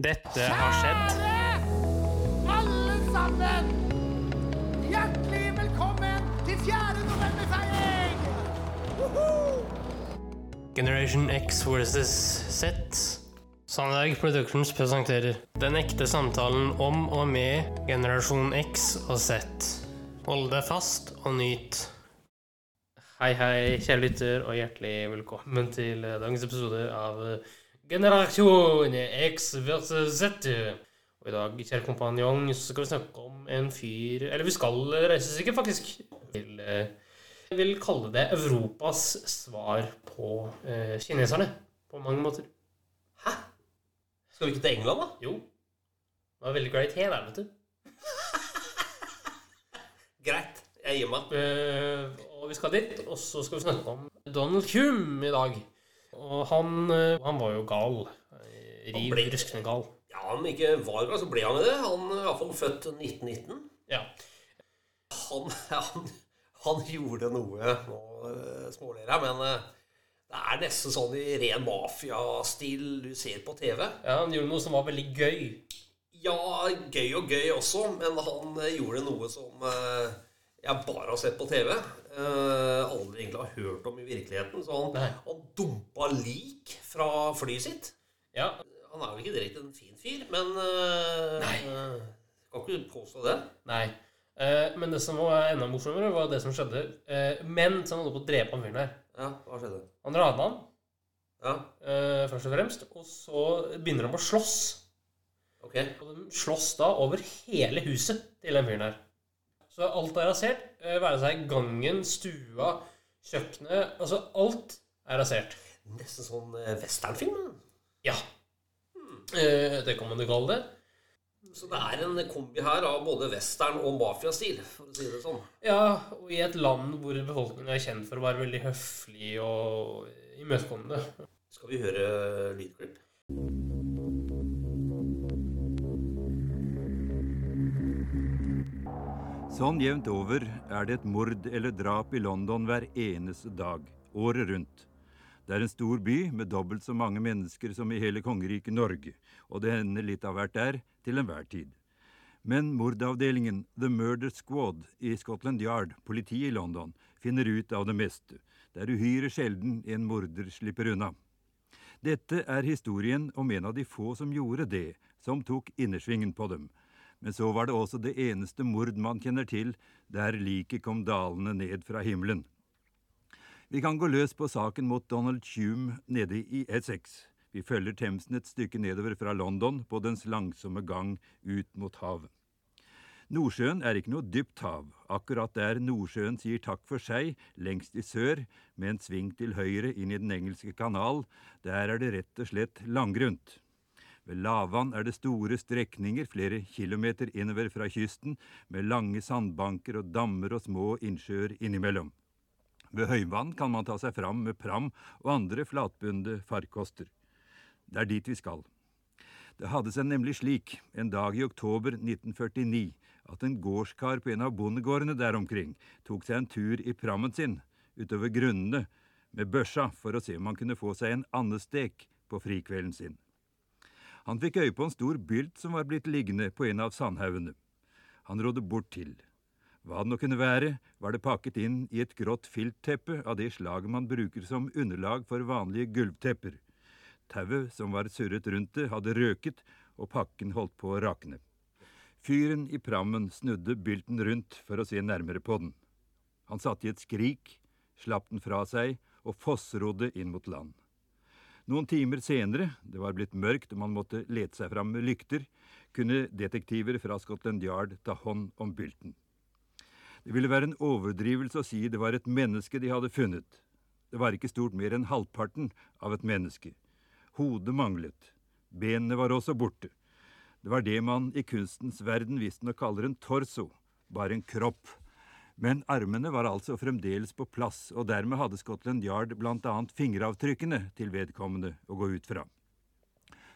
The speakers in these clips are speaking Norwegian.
Dette har skjedd. Kjære alle sammen! Hjertelig velkommen til 4. novemberfeiring! Generation X versus Z. Sandberg Productions presenterer Den ekte samtalen om og med generasjon X og Z. Hold deg fast og nyt. Hei, hei, kjære lytter, og hjertelig velkommen til dagens episode av Generasjon X versus Z. Og i dag, kjære kompanjong, så skal vi snakke om en fyr Eller vi skal reise sikkert, faktisk. Til eh, Jeg vil kalle det Europas svar på eh, kineserne. På mange måter. Hæ? Skal vi ikke til England, da? Jo. Det var veldig greit her, der, vet du. Greit, jeg gir meg. Eh, og vi skal dit, og så skal vi snakke om Donald Hume i dag. Og han, eh, han var jo gal. Eh, Riv ruskende gal. Ja, om ikke var gal, så ble han det. Han er iallfall født 1919. Ja. Han, han, han gjorde noe Nå uh, småler jeg, men eh, det er nesten sånn i ren mafiastil du ser på TV. ja, han gjorde noe som var veldig gøy. Ja, gøy og gøy også, men han eh, gjorde noe som eh, jeg bare har sett på TV. Eh, aldri egentlig har hørt om i virkeligheten. Så han, Nei. han dumpa lik fra flyet sitt. Ja, Han er jo ikke direkte en fin fyr, men eh, Nei. Kan ikke påstå det. nei. Eh, men det som var enda morsommere, var det som skjedde. Eh, men så han holdt på å drepe han fyren her. Ja, hva skjedde? Han rana han, Ja, eh, først og fremst. Og så begynner de å slåss. ok. Og de slåss da over hele huset til den fyren her. Så alt er rasert. Eh, Være seg gangen, stua, kjøkkenet Altså alt er rasert. Nesten sånn eh, westernfilm. Ja. Eh, Det kan man jo kalle det. Så det er en kombi her av både western og mafiastil, for å si det sånn. Ja, og i et land hvor befolkningen er kjent for å være veldig høflig og imøtekommende. Skal vi høre lydklipp? Sånn jevnt over er det et mord eller drap i London hver eneste dag, året rundt. Det er en stor by med dobbelt så mange mennesker som i hele kongeriket Norge, og det hender litt av hvert der til enhver tid. Men mordavdelingen The Murder Squad i Scotland Yard, politiet i London, finner ut av det meste. Det er uhyre sjelden en morder slipper unna. Dette er historien om en av de få som gjorde det, som tok innersvingen på dem. Men så var det også det eneste mord man kjenner til der liket kom dalende ned fra himmelen. Vi kan gå løs på saken mot Donald Hume nede i Essex. Vi følger Themsen et stykke nedover fra London på dens langsomme gang ut mot havet. Nordsjøen er ikke noe dypt hav, akkurat der Nordsjøen sier takk for seg, lengst i sør, med en sving til høyre inn i Den engelske kanal, der er det rett og slett langgrunt. Ved lavvann er det store strekninger flere kilometer innover fra kysten, med lange sandbanker og dammer og små innsjøer innimellom. Ved høyvann kan man ta seg fram med pram og andre flatbunde farkoster. Det er dit vi skal. Det hadde seg nemlig slik en dag i oktober 1949 at en gårdskar på en av bondegårdene der omkring tok seg en tur i prammen sin utover grunnene med børsa for å se om han kunne få seg en andestek på frikvelden sin. Han fikk øye på en stor bylt som var blitt liggende på en av sandhaugene. Han rådde bort til. Hva det nå kunne være, var det pakket inn i et grått filtteppe av det slaget man bruker som underlag for vanlige gulvtepper. Tauet som var surret rundt det, hadde røket, og pakken holdt på å rakne. Fyren i prammen snudde bylten rundt for å se nærmere på den. Han satte i et skrik, slapp den fra seg og fossrodde inn mot land. Noen timer senere, det var blitt mørkt og man måtte lete seg fram med lykter, kunne detektiver fra Scotland Yard ta hånd om bylten. Det ville være en overdrivelse å si det var et menneske de hadde funnet. Det var ikke stort mer enn halvparten av et menneske. Hodet manglet. Benene var også borte. Det var det man i kunstens verden visstnok kaller en torso, bare en kropp. Men armene var altså fremdeles på plass, og dermed hadde Scotland Yard annet fingeravtrykkene til vedkommende å gå ut fra.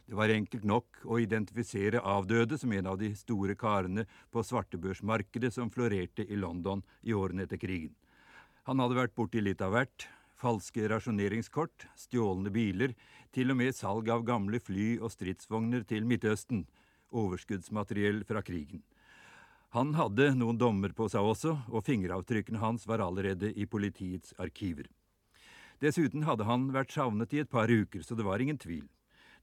Det var enkelt nok å identifisere avdøde som en av de store karene på svartebørsmarkedet som florerte i London i årene etter krigen. Han hadde vært borti litt av hvert, falske rasjoneringskort, stjålne biler, til og med salg av gamle fly og stridsvogner til Midtøsten, overskuddsmateriell fra krigen. Han hadde noen dommer på seg også, og fingeravtrykkene hans var allerede i politiets arkiver. Dessuten hadde han vært savnet i et par uker, så det var ingen tvil.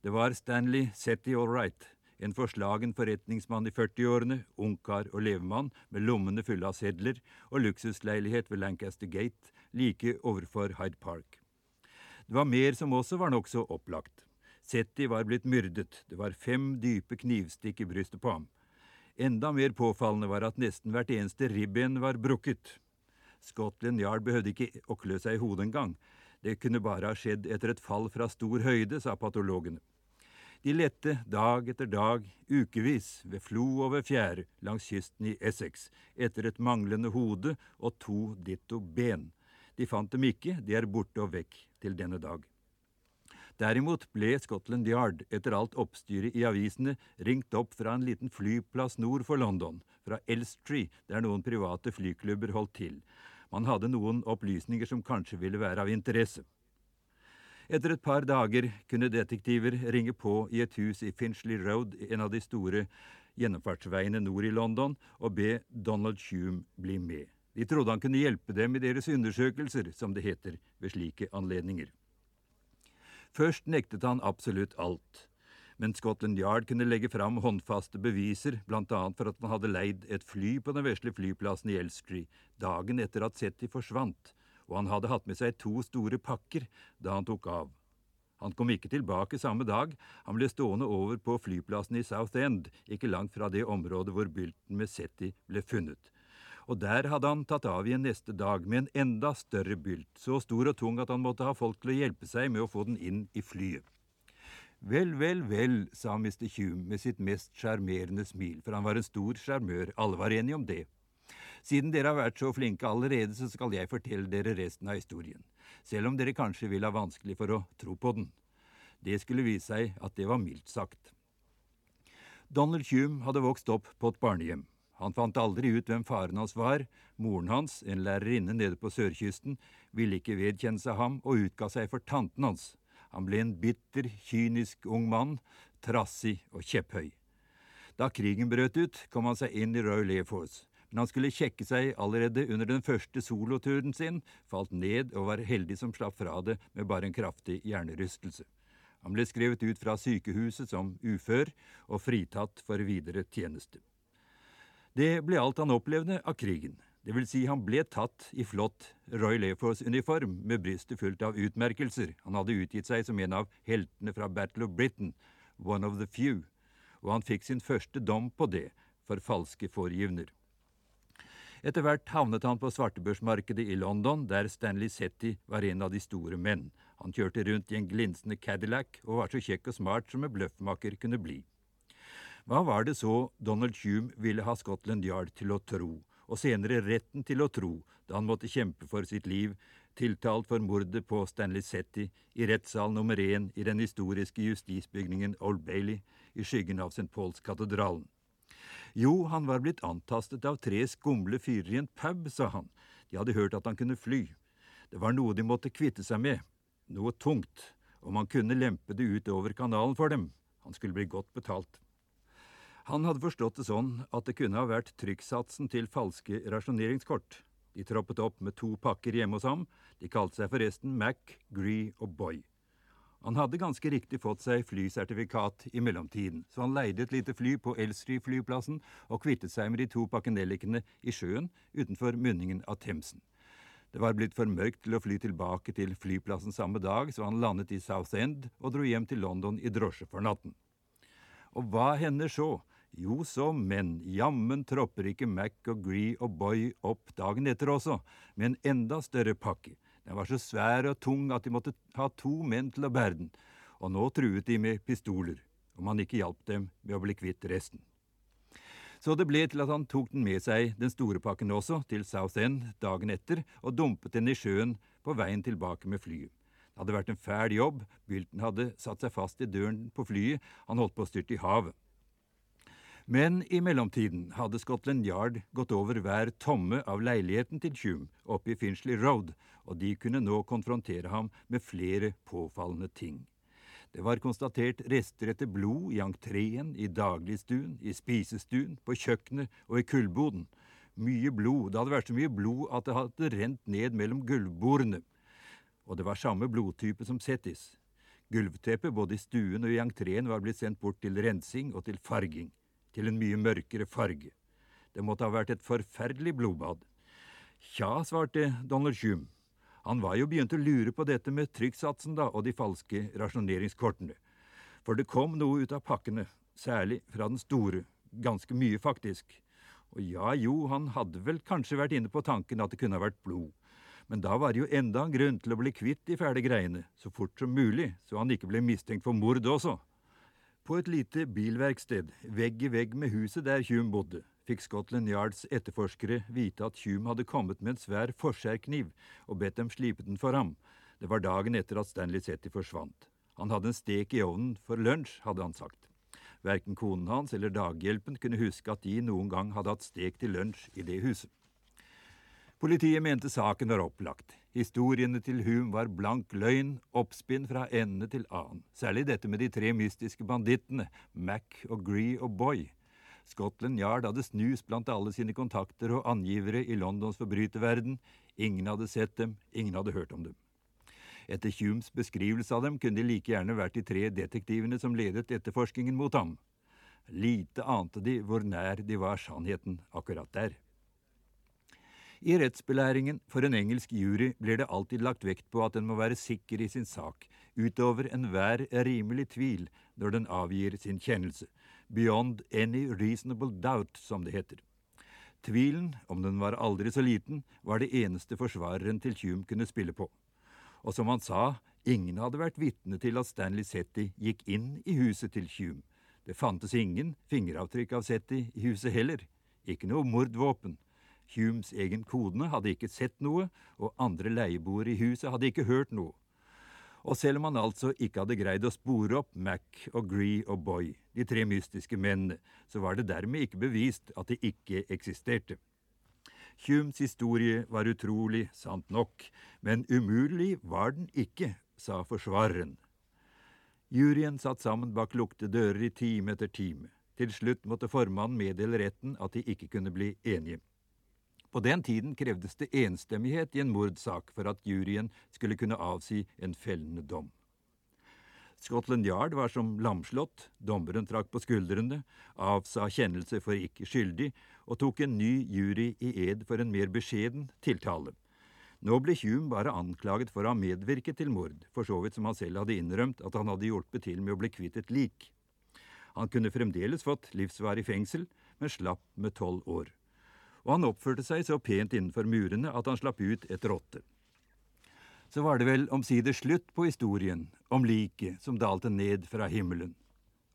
Det var Stanley Setty Allright, en forslagen forretningsmann i 40-årene, ungkar og levemann med lommene fulle av sedler og luksusleilighet ved Lancaster Gate, like overfor Hyde Park. Det var mer som også var nokså opplagt. Setty var blitt myrdet, det var fem dype knivstikk i brystet på ham. Enda mer påfallende var at nesten hvert eneste ribben var brukket. Scotland Yard behøvde ikke å klø seg i hodet engang. Det kunne bare ha skjedd etter et fall fra stor høyde, sa patologene. De lette dag etter dag, ukevis, ved flo og ved fjære langs kysten i Essex, etter et manglende hode og to ditto ben. De fant dem ikke, de er borte og vekk til denne dag. Derimot ble Scotland Yard etter alt oppstyret i avisene ringt opp fra en liten flyplass nord for London, fra Elstree, der noen private flyklubber holdt til. Man hadde noen opplysninger som kanskje ville være av interesse. Etter et par dager kunne detektiver ringe på i et hus i Finchley Road, en av de store gjennomfartsveiene nord i London, og be Donald Hume bli med. De trodde han kunne hjelpe dem i deres undersøkelser, som det heter ved slike anledninger. Først nektet han absolutt alt men Scotland Yard kunne legge fram håndfaste beviser, blant annet for at han hadde leid et fly på den vesle flyplassen i Elstree dagen etter at Setty forsvant, og han hadde hatt med seg to store pakker da han tok av. Han kom ikke tilbake samme dag, han ble stående over på flyplassen i South End, ikke langt fra det området hvor bylten med Setty ble funnet. Og der hadde han tatt av igjen neste dag med en enda større bylt, så stor og tung at han måtte ha folk til å hjelpe seg med å få den inn i flyet. Vel, vel, vel, sa Mr. Hume med sitt mest sjarmerende smil, for han var en stor sjarmør, alle var enige om det. Siden dere har vært så flinke allerede, så skal jeg fortelle dere resten av historien, selv om dere kanskje vil ha vanskelig for å tro på den. Det skulle vise seg at det var mildt sagt. Donald Hume hadde vokst opp på et barnehjem. Han fant aldri ut hvem faren hans var. Moren hans, en lærerinne nede på sørkysten, ville ikke vedkjenne seg ham og utga seg for tanten hans, han ble en bitter, kynisk ung mann, trassig og kjepphøy. Da krigen brøt ut, kom han seg inn i Royal Air Force, men han skulle kjekke seg allerede under den første soloturen sin, falt ned og var heldig som slapp fra det med bare en kraftig hjernerystelse. Han ble skrevet ut fra sykehuset som ufør og fritatt for videre tjeneste. Det ble alt han opplevde av krigen. Det vil si han ble tatt i flott Roy Air Force-uniform med brystet fullt av utmerkelser. Han hadde utgitt seg som en av heltene fra Battle of Britain, one of the few, og han fikk sin første dom på det, for falske foregivner. Etter hvert havnet han på svartebørsmarkedet i London, der Stanley Setty var en av de store menn. Han kjørte rundt i en glinsende Cadillac og var så kjekk og smart som en bløffmaker kunne bli. Hva var det så Donald Hume ville ha Scotland Yard til å tro? og senere retten til å tro da han måtte kjempe for sitt liv, tiltalt for mordet på Stanley Setty i rettssal nummer én i den historiske justisbygningen Old Bailey i skyggen av St. Pauls-katedralen. Jo, han var blitt antastet av tre skumle fyrer i en pub, sa han. De hadde hørt at han kunne fly. Det var noe de måtte kvitte seg med, noe tungt, Om han kunne lempe det ut over kanalen for dem. Han skulle bli godt betalt. Han hadde forstått det sånn at det kunne ha vært trykksatsen til falske rasjoneringskort. De troppet opp med to pakker hjemme hos ham, de kalte seg forresten Mac, Gree og Boy. Han hadde ganske riktig fått seg flysertifikat i mellomtiden, så han leide et lite fly på Elstree-flyplassen og kvittet seg med de to pakkenellikene i sjøen utenfor munningen av Themsen. Det var blitt for mørkt til å fly tilbake til flyplassen samme dag, så han landet i South End og dro hjem til London i drosje for natten. Og hva hender så? Jo så, men jammen tropper ikke Mac og Gree og Boy opp dagen etter også, med en enda større pakke. Den var så svær og tung at de måtte ha to menn til å bære den, og nå truet de med pistoler, om han ikke hjalp dem med å bli kvitt resten. Så det ble til at han tok den med seg, den store pakken også, til South End dagen etter og dumpet den i sjøen på veien tilbake med flyet. Det hadde vært en fæl jobb, bylten hadde satt seg fast i døren på flyet, han holdt på å styrte i havet. Men i mellomtiden hadde Scotland Yard gått over hver tomme av leiligheten til Hume oppe i Finchley Road, og de kunne nå konfrontere ham med flere påfallende ting. Det var konstatert rester etter blod i entreen, i dagligstuen, i spisestuen, på kjøkkenet og i kullboden. Mye blod, det hadde vært så mye blod at det hadde rent ned mellom gulvbordene. Og det var samme blodtype som Settis. Gulvteppet både i stuen og i entreen var blitt sendt bort til rensing og til farging til en mye mørkere farge. Det måtte ha vært et forferdelig blodbad. Tja, svarte Donald Hume. Han var jo begynt å lure på dette med trykksatsen da, og de falske rasjoneringskortene. For det kom noe ut av pakkene, særlig fra den store, ganske mye faktisk. Og ja jo, han hadde vel kanskje vært inne på tanken at det kunne ha vært blod. Men da var det jo enda en grunn til å bli kvitt de fæle greiene, så fort som mulig, så han ikke ble mistenkt for mord også. På et lite bilverksted, vegg i vegg med huset der Hume bodde, fikk Scotland Yards etterforskere vite at Hume hadde kommet med en svær forskjærkniv og bedt dem slipe den for ham. Det var dagen etter at Stanley Setty forsvant. Han hadde en stek i ovnen for lunsj, hadde han sagt. Verken konen hans eller daghjelpen kunne huske at de noen gang hadde hatt stek til lunsj i det huset. Politiet mente saken var opplagt. Historiene til Hume var blank løgn, oppspinn fra ende til annen. Særlig dette med de tre mystiske bandittene, Mac og Gree og Boy. Scotland Yard hadde snus blant alle sine kontakter og angivere i Londons forbryterverden. Ingen hadde sett dem, ingen hadde hørt om dem. Etter Humes beskrivelse av dem kunne de like gjerne vært de tre detektivene som ledet etterforskningen mot ham. Lite ante de hvor nær de var sannheten akkurat der. I rettsbelæringen for en engelsk jury blir det alltid lagt vekt på at den må være sikker i sin sak, utover enhver rimelig tvil når den avgir sin kjennelse, beyond any reasonable doubt, som det heter. Tvilen, om den var aldri så liten, var det eneste forsvareren til Hume kunne spille på. Og som han sa, ingen hadde vært vitne til at Stanley Setty gikk inn i huset til Hume. Det fantes ingen fingeravtrykk av Setty i huset heller, ikke noe mordvåpen, Humes egen kone hadde ikke sett noe, og andre leieboere i huset hadde ikke hørt noe. Og selv om han altså ikke hadde greid å spore opp Mac og Gree og Boy, de tre mystiske mennene, så var det dermed ikke bevist at de ikke eksisterte. Humes historie var utrolig, sant nok, men umulig var den ikke, sa forsvareren. Juryen satt sammen bak lukte dører i time etter time. Til slutt måtte formannen meddele retten at de ikke kunne bli enige. På den tiden krevdes det enstemmighet i en mordsak for at juryen skulle kunne avsi en fellende dom. Scotland Yard var som lamslått, dommeren trakk på skuldrene, avsa kjennelse for ikke skyldig og tok en ny jury i ed for en mer beskjeden tiltale. Nå ble Hume bare anklaget for å ha medvirket til mord, for så vidt som han selv hadde innrømt at han hadde hjulpet til med å bli kvitt et lik. Han kunne fremdeles fått livsvarig fengsel, men slapp med tolv år og han oppførte seg så pent innenfor murene at han slapp ut etter åtte. Så var det vel omsider slutt på historien om liket som dalte ned fra himmelen.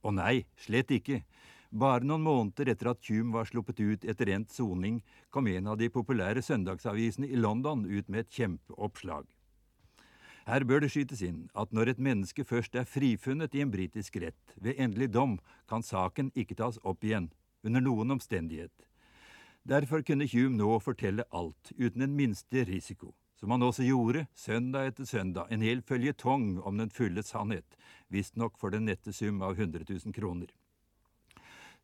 Og nei, slett ikke. Bare noen måneder etter at Hume var sluppet ut etter endt soning, kom en av de populære søndagsavisene i London ut med et kjempeoppslag. Her bør det skytes inn at når et menneske først er frifunnet i en britisk rett ved endelig dom, kan saken ikke tas opp igjen, under noen omstendighet. Derfor kunne Hume nå fortelle alt, uten den minste risiko, som han også gjorde, søndag etter søndag, en hel føljetong om den fulle sannhet, visstnok for den nette sum av 100 000 kroner.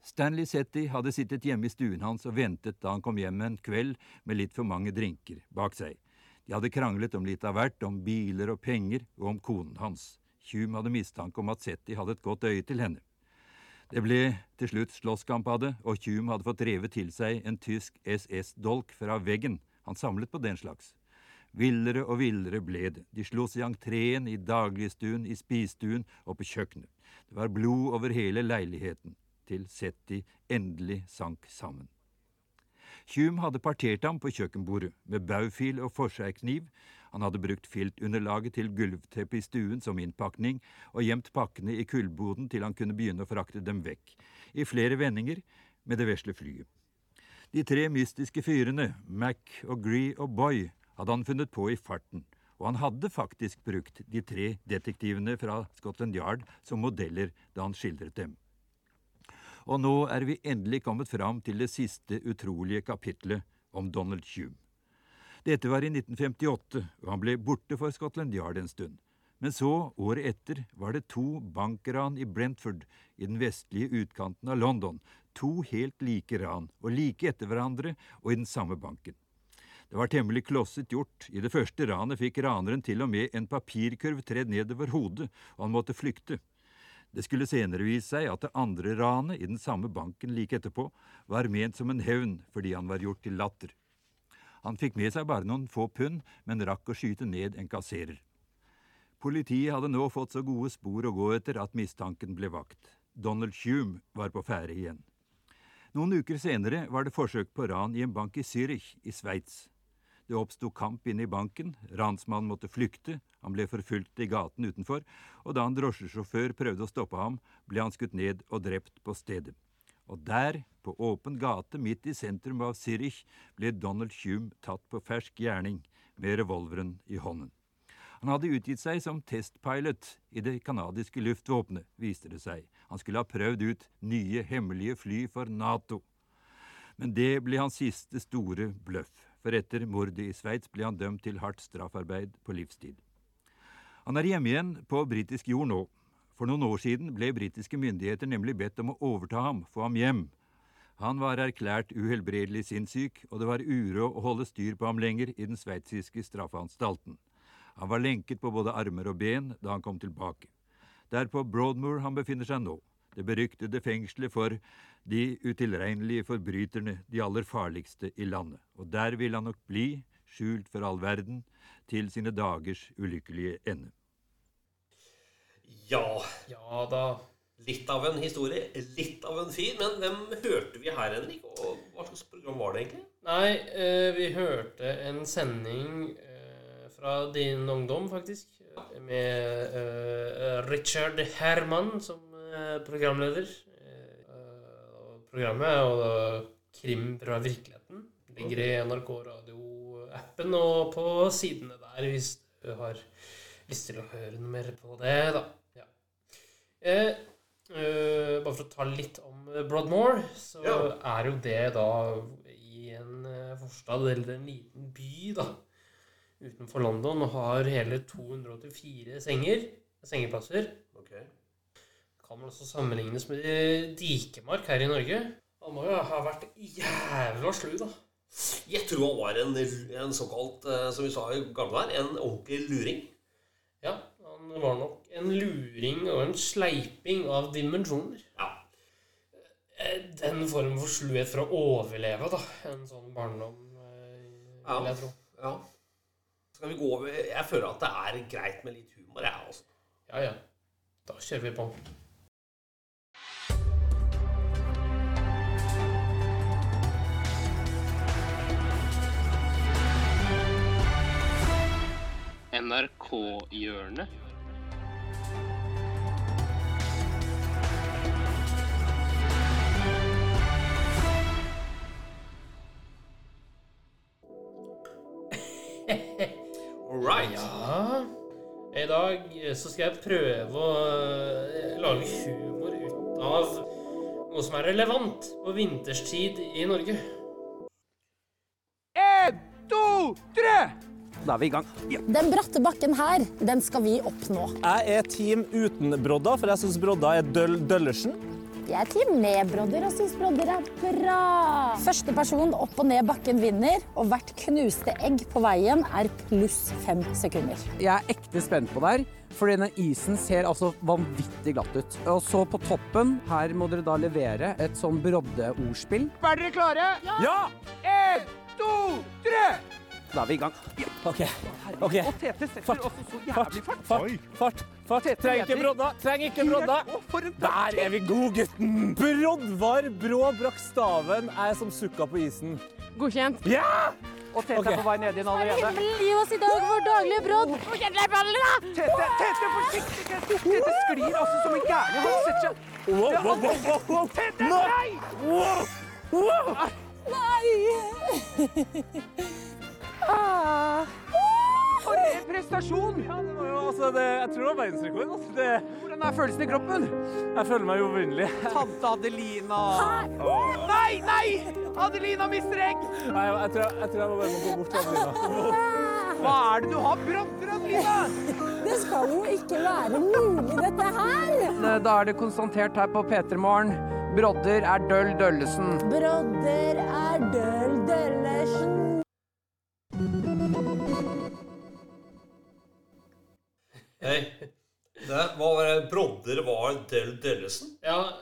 Stanley Setty hadde sittet hjemme i stuen hans og ventet da han kom hjem en kveld med litt for mange drinker bak seg. De hadde kranglet om litt av hvert, om biler og penger, og om konen hans. Hume hadde mistanke om at Setty hadde et godt øye til henne. Det ble til slutt slåsskamp av det, og Tjum hadde fått revet til seg en tysk SS-dolk fra veggen. Han samlet på den slags. Villere og villere ble det. De sloss i entreen, i dagligstuen, i spisestuen og på kjøkkenet. Det var blod over hele leiligheten, til Setti endelig sank sammen. Tjum hadde partert ham på kjøkkenbordet med baufil og forskjærkniv, han hadde brukt filtunderlaget til gulvteppet i stuen som innpakning, og gjemt pakkene i kullboden til han kunne begynne å frakte dem vekk, i flere vendinger med det vesle flyet. De tre mystiske fyrene, Mac og Gree og Boy, hadde han funnet på i farten, og han hadde faktisk brukt de tre detektivene fra Scotland Yard som modeller da han skildret dem. Og nå er vi endelig kommet fram til det siste utrolige kapitlet om Donald Hume. Dette var i 1958, og han ble borte for Scotland Yard en stund. Men så, året etter, var det to bankran i Brentford, i den vestlige utkanten av London. To helt like ran, og like etter hverandre, og i den samme banken. Det var temmelig klosset gjort. I det første ranet fikk raneren til og med en papirkurv tredd nedover hodet, og han måtte flykte. Det skulle senere vise seg at det andre ranet i den samme banken like etterpå var ment som en hevn fordi han var gjort til latter. Han fikk med seg bare noen få pund, men rakk å skyte ned en kasserer. Politiet hadde nå fått så gode spor å gå etter at mistanken ble vakt. Donald Hume var på ferde igjen. Noen uker senere var det forsøk på ran i en bank i Zürich i Sveits. Det oppsto kamp inne i banken, ransmannen måtte flykte, han ble forfulgt i gaten utenfor, og da en drosjesjåfør prøvde å stoppe ham, ble han skutt ned og drept på stedet. Og der, på åpen gate midt i sentrum av Zürich, ble Donald Hume tatt på fersk gjerning med revolveren i hånden. Han hadde utgitt seg som testpilot i det canadiske luftvåpenet, viste det seg. Han skulle ha prøvd ut nye hemmelige fly for Nato. Men det ble hans siste store bløff, for etter mordet i Sveits ble han dømt til hardt straffarbeid på livstid. Han er hjemme igjen på britisk jord nå. For noen år siden ble britiske myndigheter nemlig bedt om å overta ham, få ham hjem. Han var erklært uhelbredelig sinnssyk, og det var uråd å holde styr på ham lenger i den sveitsiske straffeanstalten. Han var lenket på både armer og ben da han kom tilbake. Det er på Broadmoor han befinner seg nå, det beryktede fengselet for de utilregnelige forbryterne, de aller farligste i landet. Og der vil han nok bli, skjult for all verden, til sine dagers ulykkelige ende. Ja, Ja da. litt av en historie, litt av en fyr. Men hvem hørte vi her, Henrik? Og hva slags program var det egentlig? Nei, eh, vi hørte en sending eh, fra din ungdom, faktisk. Med eh, Richard Herman som eh, programleder. Og programmet er da Krim fra virkeligheten. Ligger i NRK Radio-appen og på sidene der hvis du har lyst til å høre noe mer på det, da. Ja. Eh, eh, bare for å ta litt om Broadmoor, så Ja. er jo det da i en eh, forstad eller en liten by da, utenfor London og har hele 284 senger, sengeplasser. Ok. Kan vel også sammenlignes med eh, Dikemark her i Norge. Han må jo ha vært jævla slu, da. Jeg tror han var en, en såkalt, eh, som vi sa i gamle dager, en ordentlig luring. Han var nok en luring og en sleiping av dimensjoner. Ja. Eh, Den form for sluhet for å overleve, da. En sånn barndom, eh, Ja. vil jeg tro. ja. Skal vi gå over Jeg føler at det er greit med litt humor, jeg, altså. Ja, ja. Da kjører vi på. NRK-hjørnet. All right. Ja I dag så skal jeg prøve å eh, lage humor ut av noe som er relevant på vinterstid i Norge. En, to, tre! Da er vi i gang. Ja. Den bratte bakken her, den skal vi oppnå. Jeg er team uten brodder, for jeg syns brodder er døll døllersen. Jeg er team med brodder og syns brodder er bra. Første person opp og ned bakken vinner, og hvert knuste egg på veien er pluss fem sekunder. Jeg er ekte spent på det her, for denne isen ser altså vanvittig glatt ut. Og så på toppen, her må dere da levere et sånn broddeordspill. Er dere klare? Ja! En, to, tre! Da er vi i gang. Ja. OK. ok. Og Tete setter Fart. også så jævlig fart. fart, fart. fart. Trenger ikke brodda! Treng ikke en Der er vi god, gutten! Broddvar Brå brakk staven er som sukka på isen. Godkjent. Ja! Og Tete okay. er på vei ned igjen allerede. Gi oss i dag vår daglige brodd. Tete, Tete, forsiktig! Tete, sklir altså som en gærning. Han setter seg Wow, wow, wow, wow, wow. Tete, nei! Wow. Nei! For en prestasjon! Ja, det var jo altså det, Jeg tror det var verdensrekord. Altså. Det, Hvordan er følelsen i kroppen? jeg føler meg uovervinnelig. Tante Adelina. Nei, nei! Adelina mister egg! Nei, jeg, tror, jeg tror jeg må bare må gå bort til Adelina. Hva er det du har brodder, Adelina? Det skal jo ikke være mulig, dette her! Da er det konstatert her på P3 Morgen. Brodder er døll Døllesen. Brodder er døll Brodder var Del Dellesen? Ja,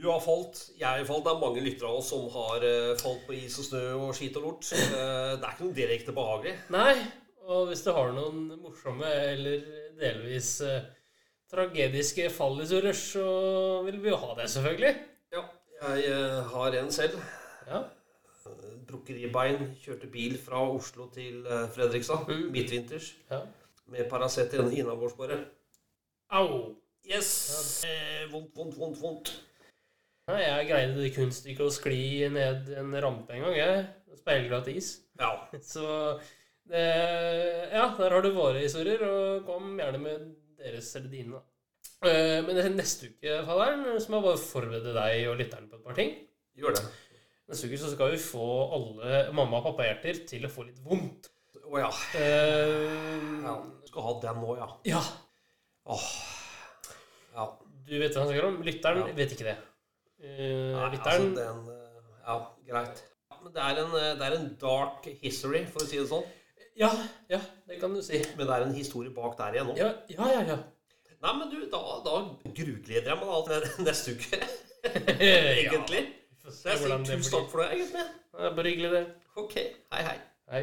Du har falt, jeg har falt. Det er mange lyttere av oss som har eh, falt på is og snø og skit og lort. Eh, det er ikke noe direkte behagelig. nei. Og hvis du har noen morsomme eller delvis eh, tragediske fallhistorier, så vil vi jo ha det, selvfølgelig. Ja, jeg har en selv. Ja. Brukket ribbein. Kjørte bil fra Oslo til Fredrikstad Mm. midtvinters ja. med Paracet innabordsbåret. Au! Yes! Eh, vondt, vondt, vondt, vondt. Nei, jeg greide det kunststykket å skli ned en rampe en gang, jeg. Speilglatt is. Ja. Så det, Ja, der har du våre historier, og kom gjerne med deres eller dine. da. Eh, Men det neste uke, faderen, så må jeg bare forberede deg og lytteren på et par ting. Gjør det. Neste uke så skal vi få alle mamma- og pappahjerter til å få litt vondt. Å ja. Eh, ja. Skal ha den nå, ja. ja. Åh. Ja. Du vet hva han snakker om. Lytteren Ja. vet ikke det. Uh, Nei, lytteren altså, den eh, Ja, greit. Men det er, en, eh, det er en dark history, for å si det sånn. Ja, ja, det kan du si. Men det er en historie bak der igjen òg. Ja, ja, ja. ja. Nei, men du, da, da grugleder jeg meg alt neste uke. Egentlig. Ja, Så jeg sier tusen takk for det, egentlig. Det er bare hyggelig, det. Ok. Hei, hei. Hei.